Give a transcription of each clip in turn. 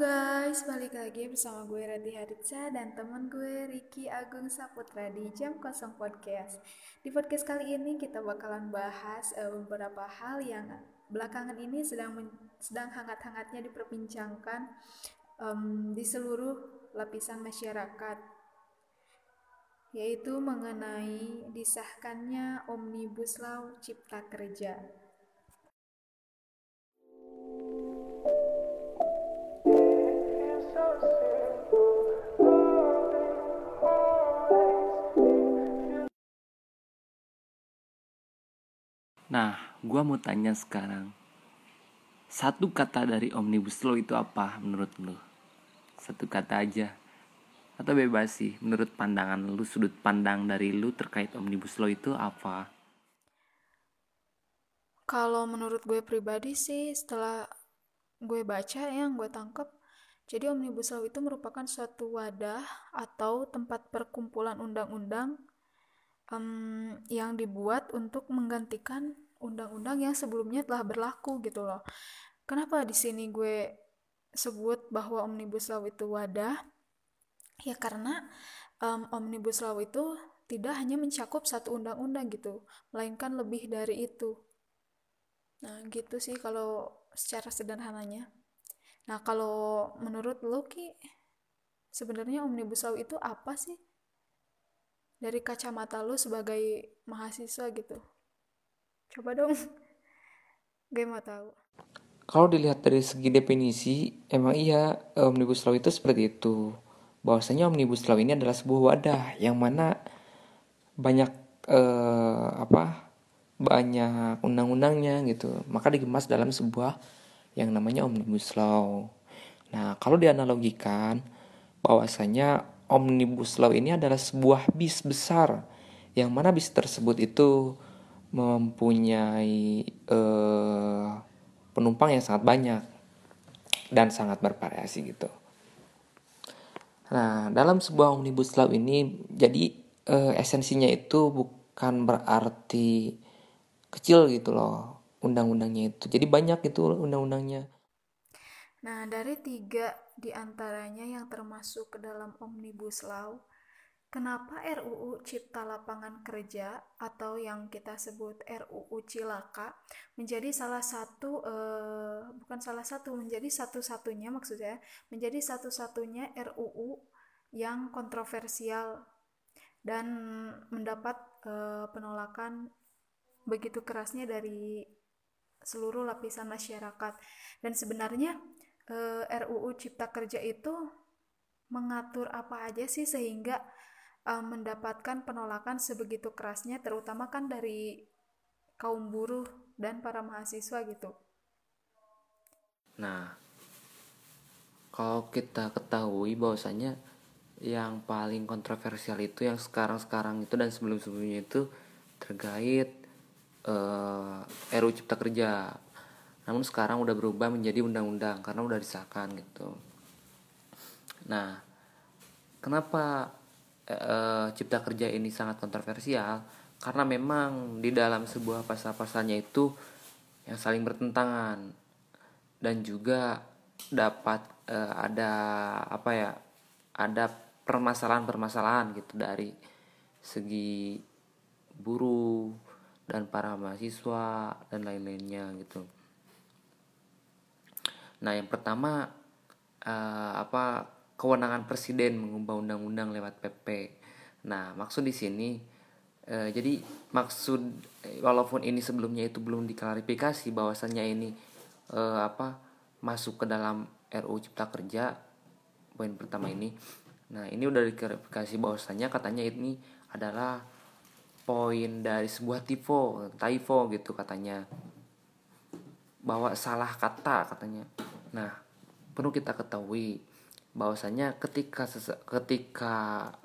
Guys, balik lagi bersama gue Rati Haritsa dan teman gue Ricky Agung Saputra di Jam Kosong Podcast. Di podcast kali ini kita bakalan bahas uh, beberapa hal yang belakangan ini sedang sedang hangat-hangatnya diperbincangkan um, di seluruh lapisan masyarakat, yaitu mengenai disahkannya Omnibus Law Cipta Kerja. Nah, gua mau tanya sekarang. Satu kata dari Omnibus Law itu apa menurut lu? Satu kata aja. Atau bebas sih, menurut pandangan lu, sudut pandang dari lu terkait Omnibus Law itu apa? Kalau menurut gue pribadi sih, setelah gue baca yang gue tangkap, jadi Omnibus Law itu merupakan suatu wadah atau tempat perkumpulan undang-undang um, yang dibuat untuk menggantikan undang-undang yang sebelumnya telah berlaku gitu loh. Kenapa di sini gue sebut bahwa omnibus law itu wadah? Ya karena um, omnibus law itu tidak hanya mencakup satu undang-undang gitu, melainkan lebih dari itu. Nah, gitu sih kalau secara sederhananya. Nah, kalau menurut lo Ki, sebenarnya omnibus law itu apa sih? Dari kacamata lu sebagai mahasiswa gitu. Coba dong. Gue mau tahu. Kalau dilihat dari segi definisi emang iya omnibus law itu seperti itu. Bahwasanya omnibus law ini adalah sebuah wadah yang mana banyak eh, apa banyak undang-undangnya gitu. Maka dikemas dalam sebuah yang namanya omnibus law. Nah kalau dianalogikan bahwasanya omnibus law ini adalah sebuah bis besar yang mana bis tersebut itu mempunyai uh, penumpang yang sangat banyak dan sangat bervariasi gitu. Nah, dalam sebuah omnibus law ini jadi uh, esensinya itu bukan berarti kecil gitu loh undang-undangnya itu. Jadi banyak itu undang-undangnya. Nah, dari tiga di antaranya yang termasuk ke dalam Omnibus Law, kenapa RUU Cipta Lapangan Kerja atau yang kita sebut RUU Cilaka menjadi salah satu, eh, bukan salah satu, menjadi satu-satunya maksudnya, menjadi satu-satunya RUU yang kontroversial dan mendapat eh, penolakan begitu kerasnya dari seluruh lapisan masyarakat. Dan sebenarnya eh, RUU Cipta Kerja itu mengatur apa aja sih sehingga uh, mendapatkan penolakan sebegitu kerasnya terutama kan dari kaum buruh dan para mahasiswa gitu. Nah, kalau kita ketahui bahwasanya yang paling kontroversial itu yang sekarang-sekarang itu dan sebelum-sebelumnya itu terkait uh, eh, RUU Cipta Kerja namun sekarang udah berubah menjadi undang-undang karena udah disahkan gitu nah kenapa e, cipta kerja ini sangat kontroversial karena memang di dalam sebuah pasal-pasalnya itu yang saling bertentangan dan juga dapat e, ada apa ya ada permasalahan-permasalahan gitu dari segi buruh dan para mahasiswa dan lain-lainnya gitu. Nah, yang pertama uh, apa kewenangan presiden mengubah undang-undang lewat PP. Nah, maksud di sini uh, jadi maksud walaupun ini sebelumnya itu belum diklarifikasi bahwasannya ini uh, apa masuk ke dalam RU Cipta Kerja poin pertama ini. Nah, ini udah diklarifikasi bahwasannya katanya ini adalah poin dari sebuah tifo, typo gitu katanya. Bahwa salah kata katanya Nah, perlu kita ketahui bahwasanya ketika ketika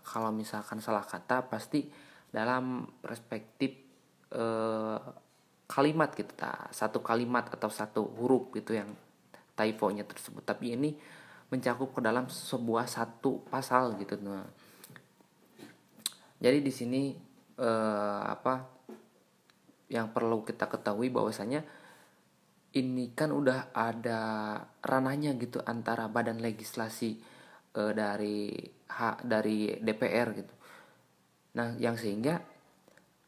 kalau misalkan salah kata pasti dalam perspektif eh, kalimat kita satu kalimat atau satu huruf gitu yang typo-nya tersebut. Tapi ini mencakup ke dalam sebuah satu pasal gitu nah. Jadi di sini eh, apa yang perlu kita ketahui bahwasanya ini kan udah ada ranahnya gitu antara badan legislasi uh, dari hak dari DPR gitu. Nah, yang sehingga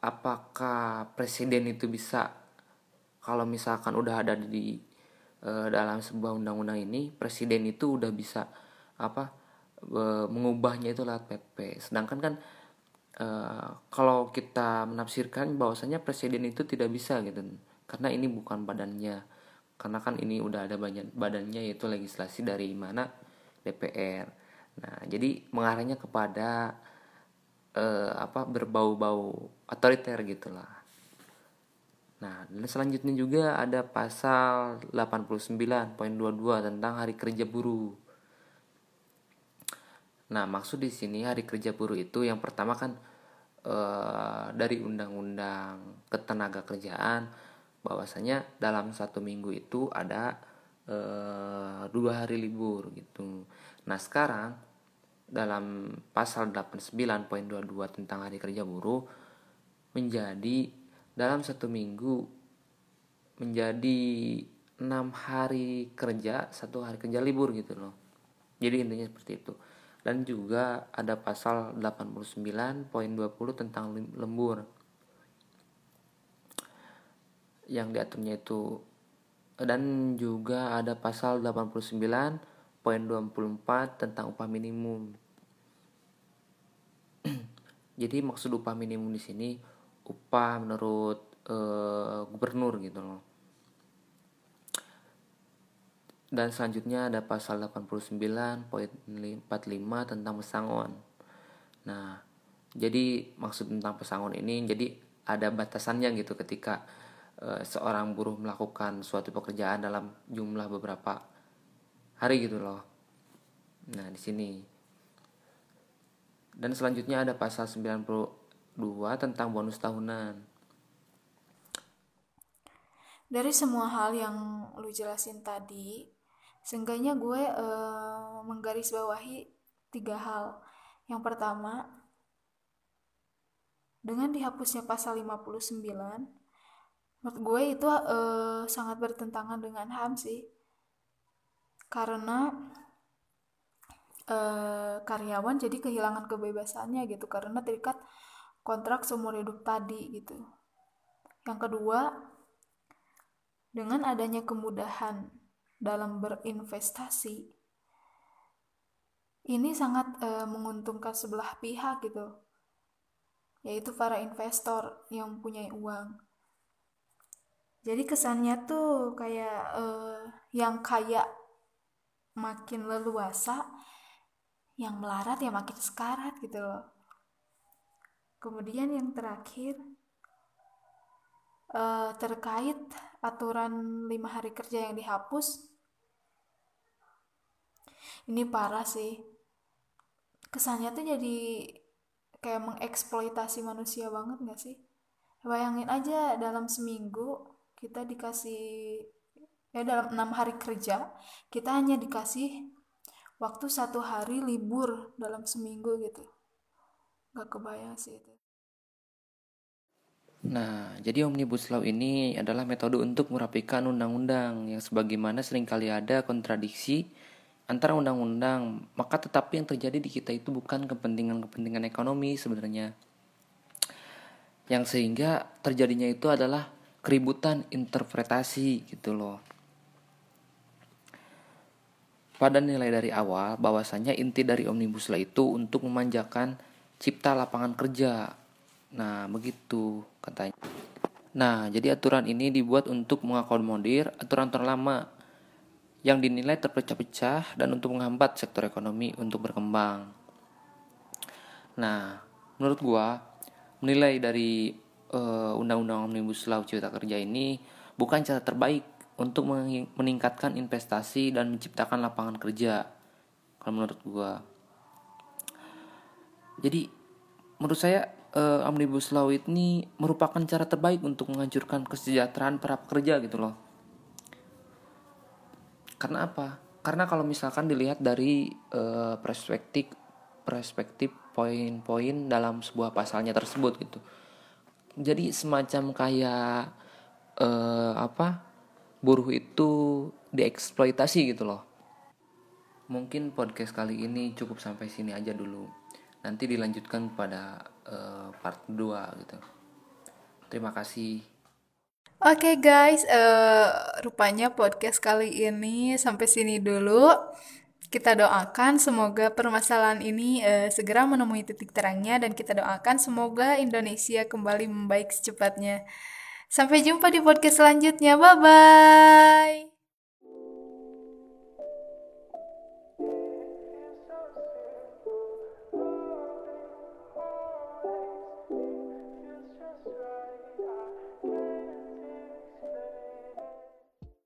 apakah presiden itu bisa kalau misalkan udah ada di uh, dalam sebuah undang-undang ini, presiden itu udah bisa apa uh, mengubahnya itu lewat PP. Sedangkan kan uh, kalau kita menafsirkan bahwasanya presiden itu tidak bisa gitu. Karena ini bukan badannya. Karena kan ini udah ada banyak badannya yaitu legislasi dari mana DPR. Nah, jadi mengarahnya kepada uh, apa berbau-bau otoriter gitulah. Nah, dan selanjutnya juga ada pasal 89.22 tentang hari kerja buruh. Nah, maksud di sini hari kerja buruh itu yang pertama kan uh, dari undang-undang ketenaga kerjaan bahwasanya dalam satu minggu itu ada uh, dua hari libur gitu. Nah, sekarang dalam pasal 89.22 tentang hari kerja buruh menjadi dalam satu minggu menjadi enam hari kerja satu hari kerja libur gitu loh. Jadi intinya seperti itu. Dan juga ada pasal 89.20 tentang lembur yang diaturnya itu dan juga ada pasal 89 poin 24 tentang upah minimum. Jadi maksud upah minimum di sini upah menurut uh, gubernur gitu loh. Dan selanjutnya ada pasal 89 poin 45 tentang pesangon. Nah, jadi maksud tentang pesangon ini jadi ada batasannya gitu ketika uh, seorang buruh melakukan suatu pekerjaan dalam jumlah beberapa hari gitu loh. Nah, di sini. Dan selanjutnya ada pasal 92 tentang bonus tahunan. Dari semua hal yang lu jelasin tadi, seenggaknya gue uh, menggarisbawahi tiga hal. Yang pertama, dengan dihapusnya pasal 59, menurut gue itu uh, sangat bertentangan dengan HAM sih karena uh, karyawan jadi kehilangan kebebasannya gitu karena terikat kontrak seumur hidup tadi gitu. Yang kedua, dengan adanya kemudahan dalam berinvestasi, ini sangat uh, menguntungkan sebelah pihak gitu, yaitu para investor yang punya uang. Jadi kesannya tuh kayak uh, yang kaya makin leluasa yang melarat ya makin sekarat gitu loh. Kemudian yang terakhir uh, terkait aturan lima hari kerja yang dihapus. Ini parah sih. Kesannya tuh jadi kayak mengeksploitasi manusia banget gak sih? Bayangin aja dalam seminggu kita dikasih ya dalam enam hari kerja kita hanya dikasih waktu satu hari libur dalam seminggu gitu nggak kebayang sih itu Nah, jadi Omnibus Law ini adalah metode untuk merapikan undang-undang yang sebagaimana sering kali ada kontradiksi antara undang-undang, maka tetapi yang terjadi di kita itu bukan kepentingan-kepentingan ekonomi sebenarnya. Yang sehingga terjadinya itu adalah keributan interpretasi gitu loh pada nilai dari awal bahwasanya inti dari Omnibus Law itu untuk memanjakan cipta lapangan kerja. Nah, begitu katanya. Nah, jadi aturan ini dibuat untuk mengakomodir aturan terlama yang dinilai terpecah-pecah dan untuk menghambat sektor ekonomi untuk berkembang. Nah, menurut gua menilai dari uh, undang-undang Omnibus Law Cipta Kerja ini bukan cara terbaik untuk meningkatkan investasi dan menciptakan lapangan kerja kalau menurut gua. Jadi menurut saya uh, omnibus law ini merupakan cara terbaik untuk menghancurkan kesejahteraan para pekerja gitu loh. Karena apa? Karena kalau misalkan dilihat dari uh, perspektif perspektif poin-poin dalam sebuah pasalnya tersebut gitu jadi semacam kayak uh, apa buruh itu dieksploitasi gitu loh. Mungkin podcast kali ini cukup sampai sini aja dulu. Nanti dilanjutkan pada uh, part 2 gitu. Terima kasih. Oke okay guys, uh, rupanya podcast kali ini sampai sini dulu. Kita doakan semoga permasalahan ini uh, segera menemui titik terangnya dan kita doakan semoga Indonesia kembali membaik secepatnya. Sampai jumpa di podcast selanjutnya. Bye bye.